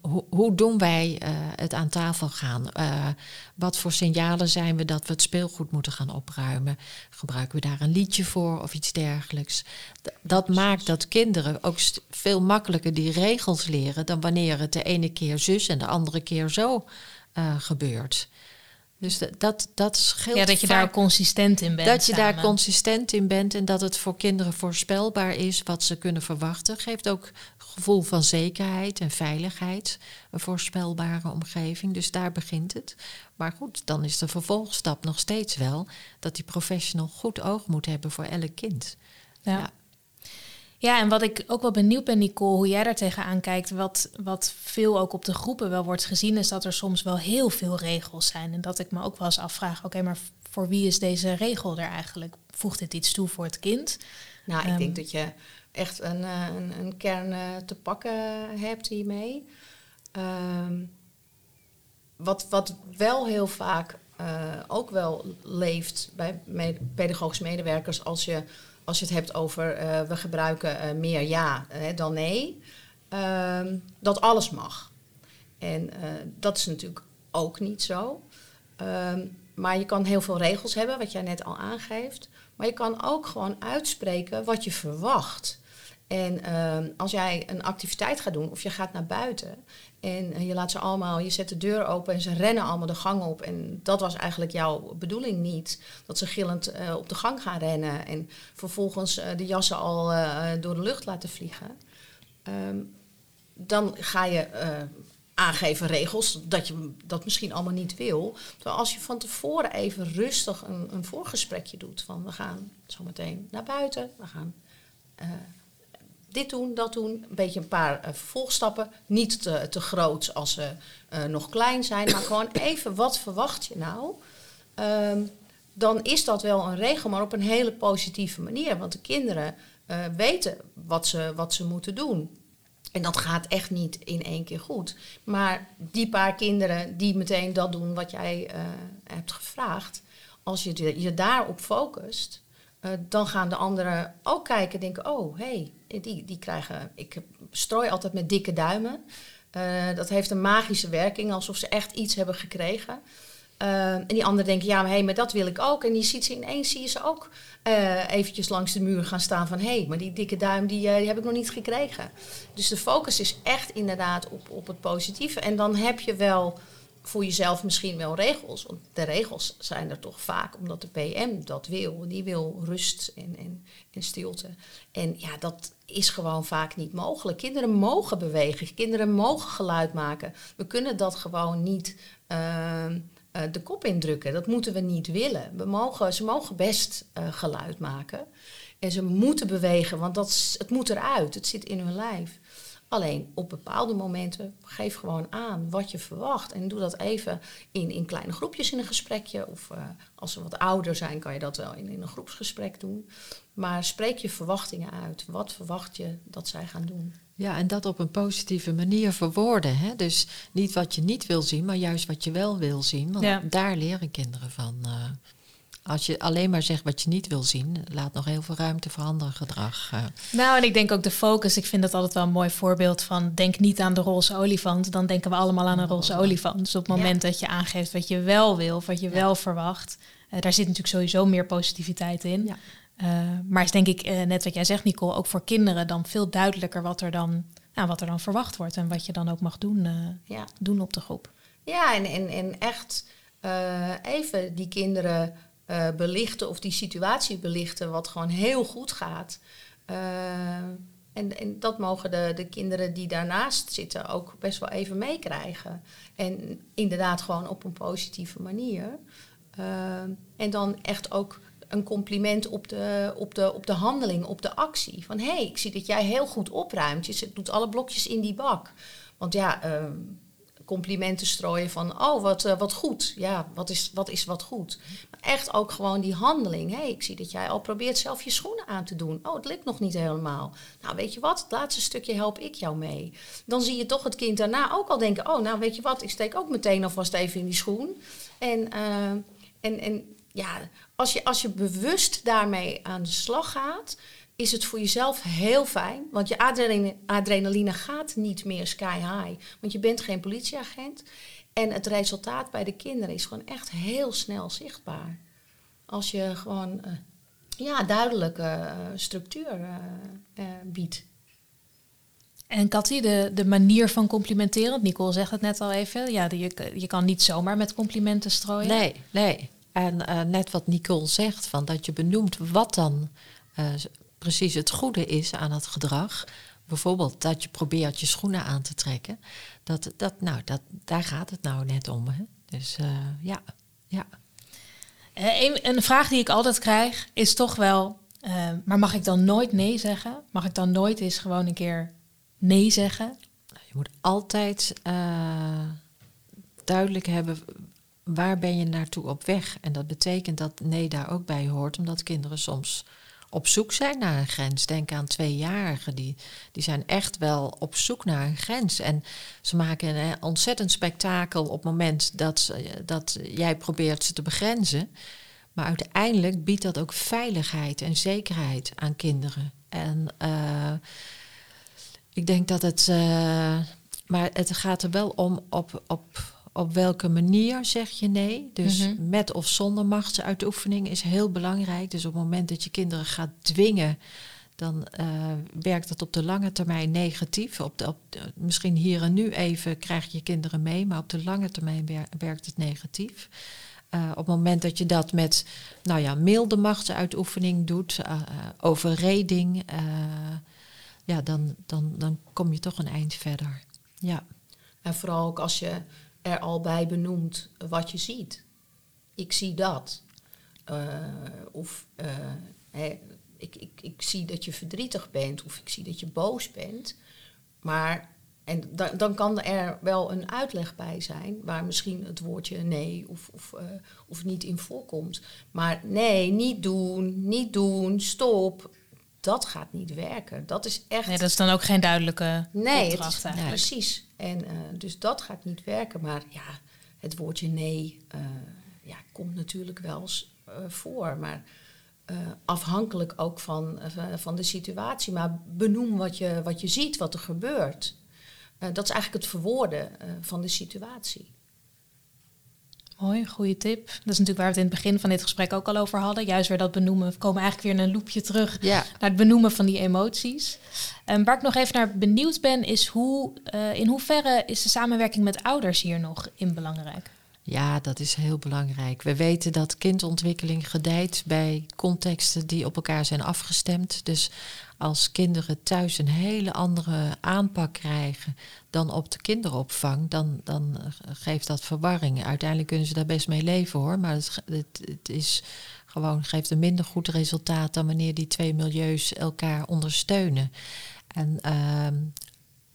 Hoe, hoe doen wij eh, het aan tafel gaan? Eh, wat voor signalen zijn we dat we het speelgoed moeten gaan opruimen? Gebruiken we daar een liedje voor of iets dergelijks? D- dat maakt dat kinderen ook veel makkelijker die regels leren... dan wanneer het de ene keer zus en de andere keer zo eh, gebeurt. Dus dat, dat, scheelt ja, dat je daar consistent in bent. dat je daar consistent in bent en dat het voor kinderen voorspelbaar is wat ze kunnen verwachten. Geeft ook gevoel van zekerheid en veiligheid. Een voorspelbare omgeving. Dus daar begint het. Maar goed, dan is de vervolgstap nog steeds wel dat die professional goed oog moet hebben voor elk kind. Ja. Ja. Ja, en wat ik ook wel benieuwd ben, Nicole, hoe jij daar tegenaan kijkt. Wat, wat veel ook op de groepen wel wordt gezien, is dat er soms wel heel veel regels zijn. En dat ik me ook wel eens afvraag: oké, maar voor wie is deze regel er eigenlijk? Voegt dit iets toe voor het kind? Nou, ik Ehm. denk dat je echt een, eh, een, een kern eh, te pakken hebt hiermee. Ehm, wat, wat wel heel vaak eh, ook wel leeft bij me- pedagogische medewerkers als je, als je het hebt over eh, we gebruiken eh, meer ja eh, dan nee, ehm, dat alles mag. En dat is natuurlijk ook niet zo. Ehm, maar je kan heel veel regels hebben, wat jij net al aangeeft. Maar je kan ook gewoon uitspreken wat je verwacht. En ehm, als jij een activiteit gaat doen of je gaat naar buiten en eh, je laat ze allemaal, je zet de deur open en ze rennen allemaal de gang op. En dat was eigenlijk jouw bedoeling niet. Dat ze gillend eh, op de gang gaan rennen en vervolgens eh, de jassen al door de lucht laten vliegen. Ehm, dan ga je aangeven regels dat je dat misschien allemaal niet wil. Terwijl als je van tevoren even rustig een, een voorgesprekje doet van we gaan zo meteen naar buiten, we gaan dit doen, dat doen, een beetje een paar eh, vervolgstappen, niet te, te groot als ze eh, nog klein zijn, maar gewoon even wat verwacht je nou? Ehm, dan is dat wel een regel, maar op een hele positieve manier. Want de kinderen eh, weten wat ze, wat ze moeten doen. En dat gaat echt niet in één keer goed. Maar die paar kinderen die meteen dat doen wat jij hebt gevraagd, als je je daarop focust, eh, dan gaan de anderen ook kijken en denken: oh, hé, hey, die, die krijgen. Ik strooi altijd met dikke duimen. Eh, dat heeft een magische werking, alsof ze echt iets hebben gekregen. Eh, en die anderen denken, ja, maar, hey, maar dat wil ik ook. En die ziet ze ineens, zie je ze ook eventjes langs de muur gaan staan van... hé, hey, maar die dikke duim, die, die heb ik nog niet gekregen. Dus de focus is echt inderdaad op, op het positieve. En dan heb je wel voor jezelf misschien wel regels. Want de regels zijn er toch vaak omdat de PM dat wil. Die wil rust en, en, en stilte. En ja, dat is gewoon vaak niet mogelijk. Kinderen mogen bewegen, kinderen mogen geluid maken. We kunnen dat gewoon niet ehm, eh, de kop indrukken. Dat moeten we niet willen. We mogen, ze mogen best eh, geluid maken. En ze moeten bewegen, want dat het moet eruit. Het zit in hun lijf. Alleen op bepaalde momenten geef gewoon aan wat je verwacht. En doe dat even in, in kleine groepjes in een gesprekje. Of eh, als ze wat ouder zijn, kan je dat wel in, in een groepsgesprek doen. Maar spreek je verwachtingen uit. Wat verwacht je dat zij gaan doen? Ja, en dat op een positieve manier verwoorden. Hè? Dus niet wat je niet wil zien, maar juist wat je wel wil zien. Want Ja. daar leren kinderen van. eh. Als je alleen maar zegt wat je niet wil zien, laat nog heel veel ruimte voor ander gedrag. eh. Nou, en ik denk ook de focus. Ik vind dat altijd wel een mooi voorbeeld van... denk niet aan de roze olifant, dan denken we allemaal aan een roze olifant. Dus op het moment dat je aangeeft wat je wel wil, of wat je wel verwacht... eh, daar zit natuurlijk sowieso meer positiviteit in. Ja. Eh, maar is denk ik, eh, net wat jij zegt Nicole, ook voor kinderen dan veel duidelijker... wat er dan nou, wat er dan verwacht wordt en wat je dan ook mag doen, eh, Ja. doen op de groep. Ja, en, en, en echt eh, even die kinderen eh, belichten of die situatie belichten wat gewoon heel goed gaat. Eh, en, en dat mogen de, de kinderen die daarnaast zitten ook best wel even meekrijgen. En inderdaad gewoon op een positieve manier. Eh, en dan echt ook een compliment op de, op de, op de handeling, op de actie. Van hé, hey, ik zie dat jij heel goed opruimt. Je doet alle blokjes in die bak. Want ja, ehm, complimenten strooien van, oh, wat, eh, wat goed. Ja, wat is, wat is wat goed? Maar echt ook gewoon die handeling. Hey, ik zie dat jij al probeert zelf je schoenen aan te doen. Oh, het lukt nog niet helemaal. Nou, weet je wat? Het laatste stukje help ik jou mee. Dan zie je toch het kind daarna ook al denken, oh, nou, weet je wat? Ik steek ook meteen alvast even in die schoen. En, eh, en, en ja, als je, als je bewust daarmee aan de slag gaat, is het voor jezelf heel fijn. Want je adrenaline, adrenaline gaat niet meer sky high. Want je bent geen politieagent. En het resultaat bij de kinderen is gewoon echt heel snel zichtbaar. Als je gewoon eh, ja, duidelijke eh, structuur eh, biedt. En Cathy, de, de manier van complimenteren, want Nicole zegt het net al even, ja, je, je kan niet zomaar met complimenten strooien. Nee, nee. En eh, net wat Nicole zegt, van dat je benoemt wat dan eh, precies het goede is aan het gedrag. Bijvoorbeeld dat je probeert je schoenen aan te trekken. Dat, dat, nou, dat, daar gaat het nou net om. Hè? Dus eh, ja, ja. Eh, een, een vraag die ik altijd krijg is toch wel, eh, maar mag ik dan nooit nee zeggen? Mag ik dan nooit eens gewoon een keer nee zeggen? Je moet altijd duidelijk hebben waar ben je naartoe op weg. En dat betekent dat nee daar ook bij hoort, omdat kinderen soms op zoek zijn naar een grens. Denk aan tweejarigen, die, die zijn echt wel op zoek naar een grens. En ze maken een eh, ontzettend spektakel op het moment dat, ze- dat jij probeert ze te begrenzen. Maar uiteindelijk biedt dat ook veiligheid en zekerheid aan kinderen. En eh, ik denk dat het. eh, maar het gaat er wel om op, op, op welke manier zeg je nee. Dus Mhm. met of zonder machtsuitoefening is heel belangrijk. Dus op het moment dat je kinderen gaat dwingen, dan eh, werkt dat op de lange termijn negatief. Op de, op de- misschien hier en nu even krijg je kinderen mee, maar op de lange termijn wer- werkt het negatief. Eh, op het moment dat je dat met nou ja, milde machtsuitoefening doet, eh, overreding, ja, dan, dan, dan kom je toch een eind verder. Ja, En vooral ook als je er al bij benoemt wat je ziet. Ik zie dat. Eh, of eh, ik, ik, ik zie dat je verdrietig bent. Of ik zie dat je boos bent. Maar en dan, dan kan er wel een uitleg bij zijn. Waar misschien het woordje nee of, of, eh, of niet in voorkomt. Maar nee, niet doen, niet doen, stop. Dat gaat niet werken. Dat is echt... Nee, dat is dan ook geen duidelijke Nee, het opdracht is, eigenlijk. precies. En eh, dus dat gaat niet werken. Maar ja, het woordje nee eh, ja, komt natuurlijk wel eens eh, voor. Maar afhankelijk ook van, van de situatie. Maar benoem wat je, wat je ziet, wat er gebeurt. Dat is eigenlijk het verwoorden van de situatie. Mooi, goede tip. Dat is natuurlijk waar we het in het begin van dit gesprek ook al over hadden. Juist weer dat benoemen. We komen eigenlijk weer in een loopje terug ja. naar het benoemen van die emoties. En waar ik nog even naar benieuwd ben, is hoe, eh, in hoeverre is de samenwerking met ouders hier nog in belangrijk? Ja, dat is heel belangrijk. We weten dat kindontwikkeling gedijt bij contexten die op elkaar zijn afgestemd. Dus als kinderen thuis een hele andere aanpak krijgen dan op de kinderopvang, dan, dan geeft dat verwarring. Uiteindelijk kunnen ze daar best mee leven hoor, maar het, het is gewoon, geeft een minder goed resultaat dan wanneer die twee milieus elkaar ondersteunen. En ehm,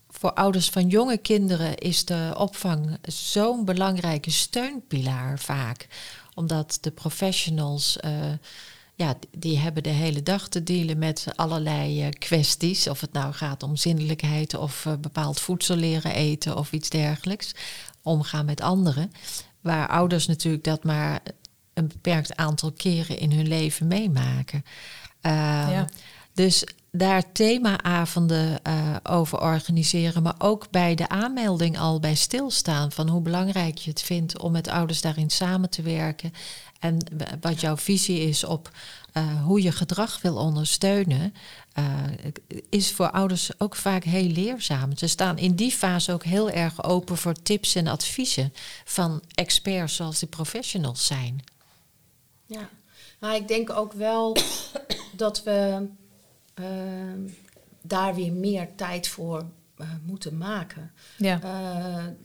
voor ouders van jonge kinderen is de opvang zo'n belangrijke steunpilaar vaak. Omdat de professionals, eh, ja, die hebben de hele dag te dealen met allerlei eh, kwesties. Of het nou gaat om zindelijkheid of eh, bepaald voedsel leren eten of iets dergelijks. Omgaan met anderen. Waar ouders natuurlijk dat maar een beperkt aantal keren in hun leven meemaken. Ehm, Ja. Dus daar themaavonden uh, over organiseren, maar ook bij de aanmelding al bij stilstaan van hoe belangrijk je het vindt om met ouders daarin samen te werken en wat jouw visie is op uh, hoe je gedrag wil ondersteunen, uh, is voor ouders ook vaak heel leerzaam. Ze staan in die fase ook heel erg open voor tips en adviezen van experts zoals die professionals zijn. Ja, maar ik denk ook wel (coughs) dat we Ehm, daar weer meer tijd voor uh, moeten maken. Ja.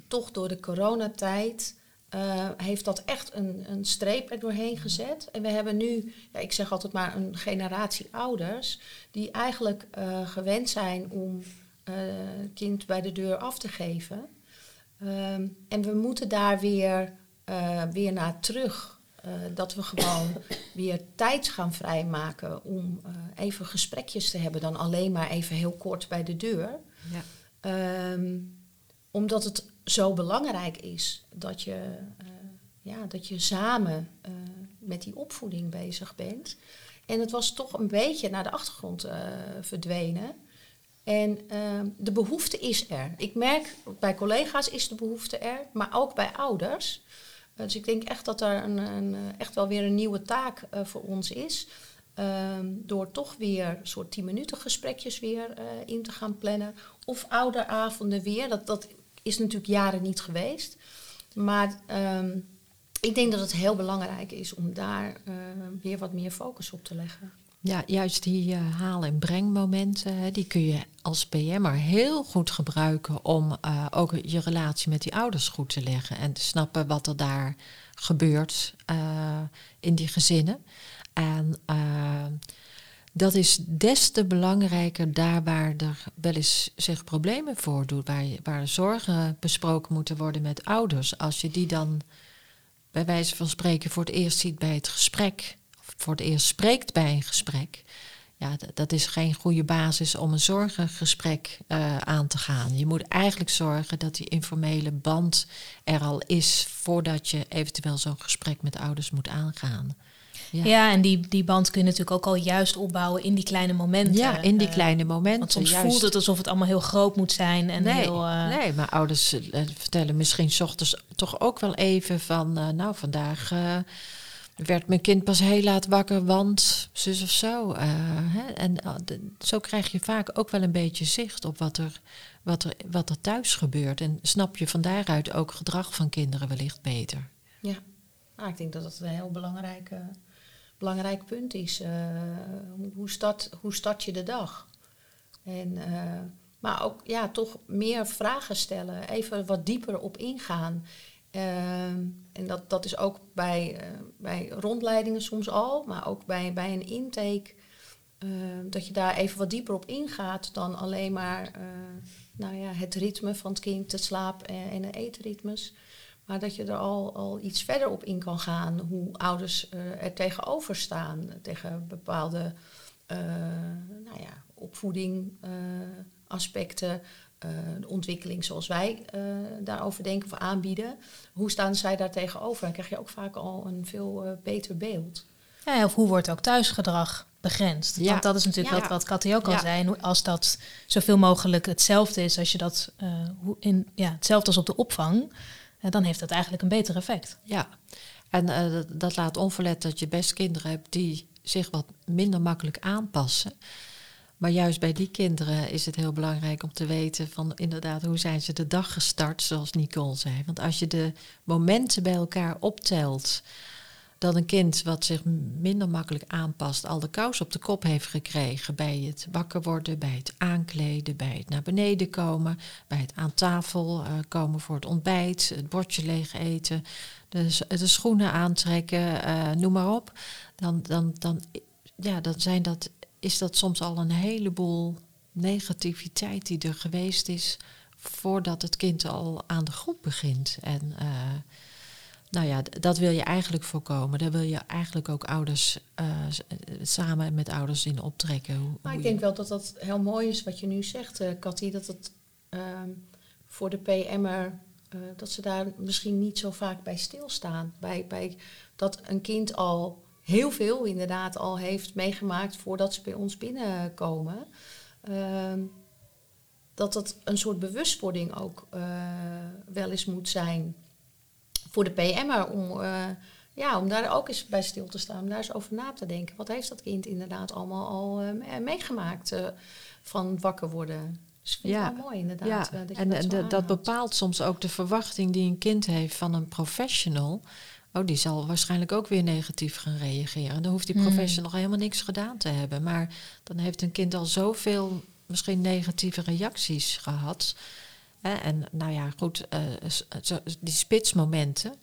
Toch door de coronatijd uh, heeft dat echt een, een streep er doorheen gezet. En we hebben nu, ja, ik zeg altijd maar, een generatie ouders die eigenlijk gewend zijn om kind bij de deur af te geven. Ehm, en we moeten daar weer, weer naar terug. Dat we gewoon (coughs) weer tijd gaan vrijmaken om even gesprekjes te hebben, dan alleen maar even heel kort bij de deur. Ja. Um, omdat het zo belangrijk is dat je, uh, ja, dat je samen met die opvoeding bezig bent. En het was toch een beetje naar de achtergrond verdwenen. En ehm, de behoefte is er. Ik merk bij collega's is de behoefte er, maar ook bij ouders. Dus ik denk echt dat er een, een, echt wel weer een nieuwe taak voor ons is. Um, door toch weer soort 10 minuten gesprekjes weer in te gaan plannen. Of ouderavonden weer. Dat, dat is natuurlijk jaren niet geweest. Maar um, ik denk dat het heel belangrijk is om daar uh, weer wat meer focus op te leggen. Ja, juist die uh, haal- en brengmomenten, die kun je als PM'er heel goed gebruiken om uh, ook je relatie met die ouders goed te leggen en te snappen wat er daar gebeurt in die gezinnen. En dat is des te belangrijker daar waar er wel eens zich problemen voordoen, waar, waar zorgen besproken moeten worden met ouders. Als je die dan bij wijze van spreken voor het eerst ziet bij het gesprek voor het eerst spreekt bij een gesprek, ja, dat is geen goede basis om een zorgengesprek uh, aan te gaan. Je moet eigenlijk zorgen dat die informele band er al is voordat je eventueel zo'n gesprek met ouders moet aangaan. Ja, ja en die, die band kun je natuurlijk ook al juist opbouwen in die kleine momenten. Ja, in die kleine momenten. Want soms juist. voelt het alsof het allemaal heel groot moet zijn. En nee, heel, uh... nee, maar ouders uh, vertellen misschien s ochtends toch ook wel even van... nou, vandaag werd mijn kind pas heel laat wakker, want zus of zo. Uh, hè? En uh, de, zo krijg je vaak ook wel een beetje zicht op wat er, wat, er, wat er thuis gebeurt. En snap je van daaruit ook gedrag van kinderen wellicht beter. Ja, nou, ik denk dat dat een heel belangrijk, uh, belangrijk punt is. hoe, start, hoe start je de dag? En, maar ook ja, toch meer vragen stellen, even wat dieper op ingaan. Ehm, en dat, dat is ook bij, bij rondleidingen soms al, maar ook bij, bij een intake. Dat je daar even wat dieper op ingaat dan alleen maar nou ja, het ritme van het kind, het slaap- en, en de eetritmes. Maar dat je er al, al iets verder op in kan gaan, hoe ouders er tegenover staan, tegen bepaalde nou ja, opvoeding aspecten, uh, de ontwikkeling zoals wij uh, daarover denken of aanbieden. Hoe staan zij daar tegenover? Dan krijg je ook vaak al een veel uh, beter beeld. Ja, of hoe wordt ook thuisgedrag begrensd? Ja. Want dat is natuurlijk ja. wat, wat Katty ook al ja. zei. Als dat zoveel mogelijk hetzelfde is, als je dat in, ja, hetzelfde als op de opvang, dan heeft dat eigenlijk een beter effect. Ja, en dat, dat laat onverlet dat je best kinderen hebt die zich wat minder makkelijk aanpassen. Maar juist bij die kinderen is het heel belangrijk om te weten van inderdaad hoe zijn ze de dag gestart, zoals Nicole zei. Want als je de momenten bij elkaar optelt, dat een kind wat zich minder makkelijk aanpast, al de kous op de kop heeft gekregen bij het wakker worden, bij het aankleden, bij het naar beneden komen, bij het aan tafel uh, komen voor het ontbijt, het bordje leeg eten, de, de schoenen aantrekken, uh, noem maar op. Dan, dan, dan, ja, dan zijn dat is dat soms al een heleboel negativiteit die er geweest is voordat het kind al aan de groep begint. En uh, nou ja, dat wil je eigenlijk voorkomen. Daar wil je eigenlijk ook ouders uh, samen met ouders in optrekken. Hoe, maar ik denk wel dat dat heel mooi is wat je nu zegt, uh, Cathy, dat het voor de PM'er dat ze daar misschien niet zo vaak bij stilstaan. Bij, bij dat een kind al heel veel inderdaad al heeft meegemaakt voordat ze bij ons binnenkomen. Ehm, dat dat een soort bewustwording ook wel eens moet zijn voor de PM'er om, uh, ja, om daar ook eens bij stil te staan, om daar eens over na te denken. Wat heeft dat kind inderdaad allemaal al uh, meegemaakt van wakker worden? Dus vind ja. mooi inderdaad. Ja. Dat en dat, bepaalt soms ook de verwachting die een kind heeft van een professional. Oh, die zal waarschijnlijk ook weer negatief gaan reageren. Dan hoeft die hmm. professional helemaal niks gedaan te hebben. Maar dan heeft een kind al zoveel misschien negatieve reacties gehad. En nou ja, goed, uh, die spitsmomenten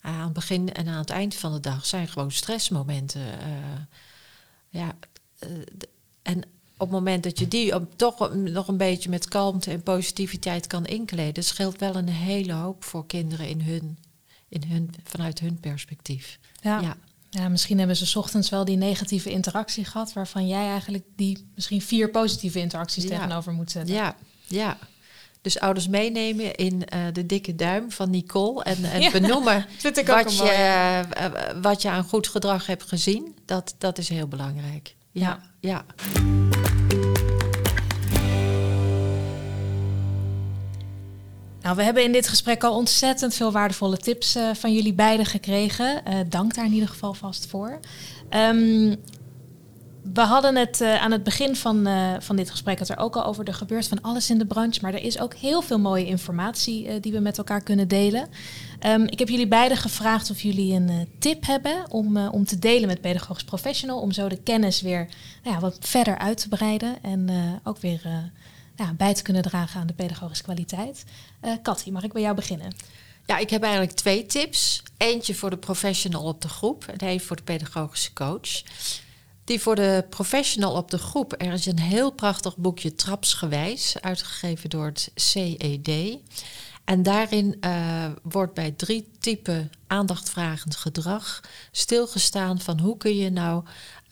aan het begin en aan het eind van de dag zijn gewoon stressmomenten. Ja, en op het moment dat je die toch nog een beetje met kalmte en positiviteit kan inkleden, scheelt wel een hele hoop voor kinderen in hun, in hun, vanuit hun perspectief. ja. ja. Ja, misschien hebben ze ochtends wel die negatieve interactie gehad, waarvan jij eigenlijk die misschien vier positieve interacties tegenover moet zetten. Ja, ja. Dus ouders meenemen in uh, de dikke duim van Nicole en, en benoemen (laughs) wat, je, uh, wat je aan goed gedrag hebt gezien. Dat, dat is heel belangrijk. ja. ja. Nou, we hebben in dit gesprek al ontzettend veel waardevolle tips uh, van jullie beiden gekregen. Dank daar in ieder geval vast voor. Um, we hadden het uh, aan het begin van, van dit gesprek het er ook al over. Er gebeurt van alles in de branche, maar er is ook heel veel mooie informatie die we met elkaar kunnen delen. Um, ik heb jullie beiden gevraagd of jullie een tip hebben om, om te delen met Pedagogisch Professional. Om zo de kennis weer nou ja, wat verder uit te breiden en ook weer ja, bij te kunnen dragen aan de pedagogische kwaliteit. Cathy, mag ik bij jou beginnen? Ja, ik heb eigenlijk twee tips. Eentje voor de professional op de groep en één voor de pedagogische coach. Die voor de professional op de groep. Er is een heel prachtig boekje Trapsgewijs, uitgegeven door het CED. En daarin uh, wordt bij drie typen aandachtvragend gedrag stilgestaan van hoe kun je nou,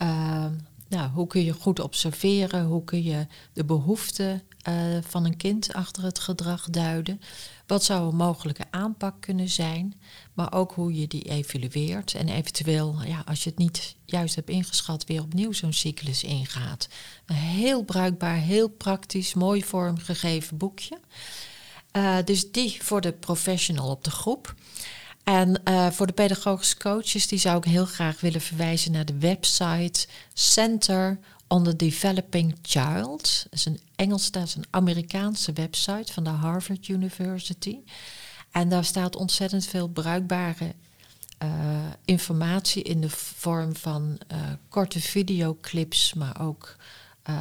uh, nou hoe kun je goed observeren, hoe kun je de behoeften uh, van een kind achter het gedrag duiden. Wat zou een mogelijke aanpak kunnen zijn, maar ook hoe je die evalueert en eventueel, ja, als je het niet juist hebt ingeschat, weer opnieuw zo'n cyclus ingaat. Een heel bruikbaar, heel praktisch, mooi vormgegeven boekje. Uh, dus die voor de professional op de groep. En uh, voor de pedagogische coaches, die zou ik heel graag willen verwijzen naar de website Center on the Developing Child. Is een Engels, dat is een Amerikaanse website van de Harvard University. En daar staat ontzettend veel bruikbare uh, informatie in de vorm van uh, korte videoclips, maar ook uh,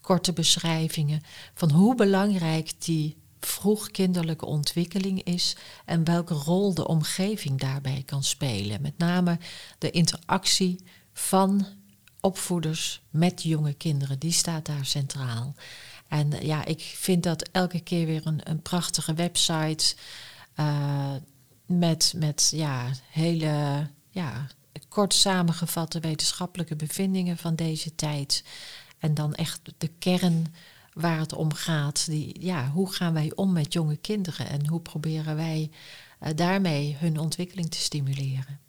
korte beschrijvingen van hoe belangrijk die vroegkinderlijke ontwikkeling is en welke rol de omgeving daarbij kan spelen. Met name de interactie van opvoeders met jonge kinderen, die staat daar centraal. En ja, ik vind dat elke keer weer een, een prachtige website uh, met, met ja, hele ja, kort samengevatte wetenschappelijke bevindingen van deze tijd. En dan echt de kern waar het om gaat. Die, ja, hoe gaan wij om met jonge kinderen en hoe proberen wij uh, daarmee hun ontwikkeling te stimuleren?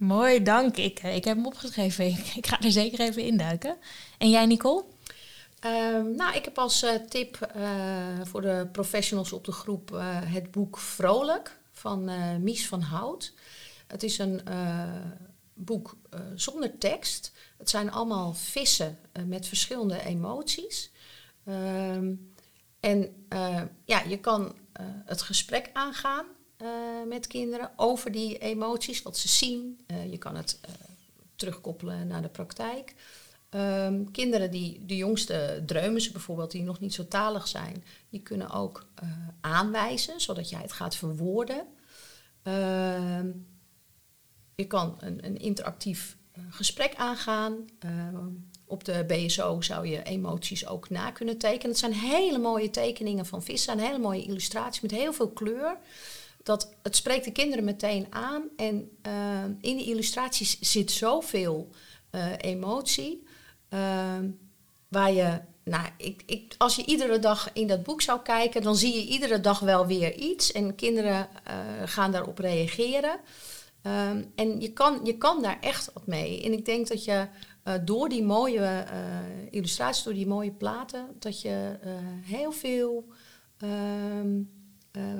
Mooi, dank. Ik, eh, ik heb hem opgeschreven. (laughs) Ik, ga er zeker even induiken. En jij, Nicole? Um, nou, ik heb als uh, tip uh, voor de professionals op de groep het boek Vrolijk van Mies van Hout. Het is een boek zonder tekst. Het zijn allemaal vissen met verschillende emoties. Um, en ja, je kan het gesprek aangaan uh, met kinderen over die emoties, wat ze zien. Uh, je kan het uh, terugkoppelen naar de praktijk. Um, kinderen die, de jongste dreumen bijvoorbeeld, die nog niet zo talig zijn, die kunnen ook aanwijzen, zodat jij het gaat verwoorden. Ehm, je kan een, een interactief gesprek aangaan. Ehm, op de BSO zou je emoties ook na kunnen tekenen. Het zijn hele mooie tekeningen van vissen, een hele mooie illustraties met heel veel kleur dat het spreekt de kinderen meteen aan. En uh, in die illustraties zit zoveel uh, emotie. Uh, waar je, nou, ik, ik, als je iedere dag in dat boek zou kijken, dan zie je iedere dag wel weer iets. En kinderen gaan daarop reageren. Ehm, en je kan, je kan daar echt wat mee. En ik denk dat je uh, door die mooie illustraties, door die mooie platen, dat je heel veel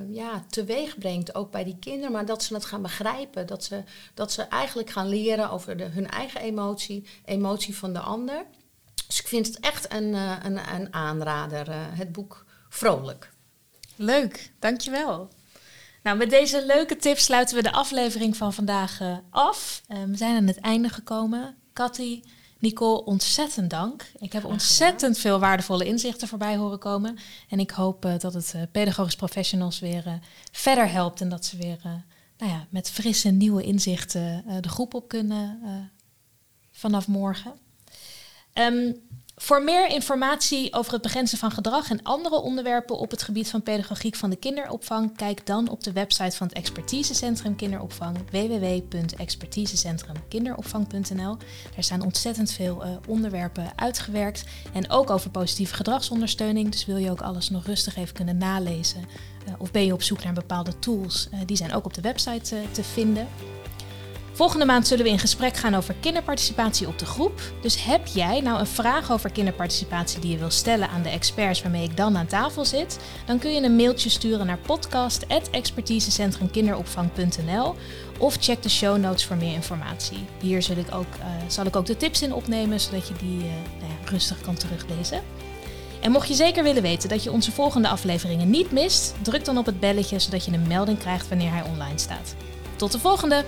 ja, teweeg brengt, ook bij die kinderen, maar dat ze het gaan begrijpen. Dat ze, dat ze eigenlijk gaan leren over de, hun eigen emotie, emotie van de ander. Dus ik vind het echt een, een, een aanrader, het boek Vrolijk. Leuk, dankjewel. Nou, met deze leuke tips sluiten we de aflevering van vandaag af. we zijn aan het einde gekomen. Katty, Nicole, ontzettend dank. Ik heb ontzettend veel waardevolle inzichten voorbij horen komen. En ik hoop uh, dat het uh, pedagogisch professionals weer uh, verder helpt. En dat ze weer nou ja, met frisse nieuwe inzichten de groep op kunnen vanaf morgen. Um, voor meer informatie over het begrenzen van gedrag en andere onderwerpen op het gebied van pedagogiek van de kinderopvang, kijk dan op de website van het Expertisecentrum Kinderopvang www.expertisecentrumkinderopvang.nl. Daar staan ontzettend veel uh, onderwerpen uitgewerkt en ook over positieve gedragsondersteuning. Dus wil je ook alles nog rustig even kunnen nalezen uh, of ben je op zoek naar bepaalde tools, uh, die zijn ook op de website te vinden. Volgende maand zullen we in gesprek gaan over kinderparticipatie op de groep. Dus heb jij nou een vraag over kinderparticipatie die je wil stellen aan de experts waarmee ik dan aan tafel zit? Dan kun je een mailtje sturen naar podcast.expertisecentrumkinderopvang.nl of check de show notes voor meer informatie. Hier zal ik ook, uh, zal ik ook de tips in opnemen, zodat je die uh, nou rustig kan teruglezen. En mocht je zeker willen weten dat je onze volgende afleveringen niet mist, druk dan op het belletje zodat je een melding krijgt wanneer hij online staat. Tot de volgende!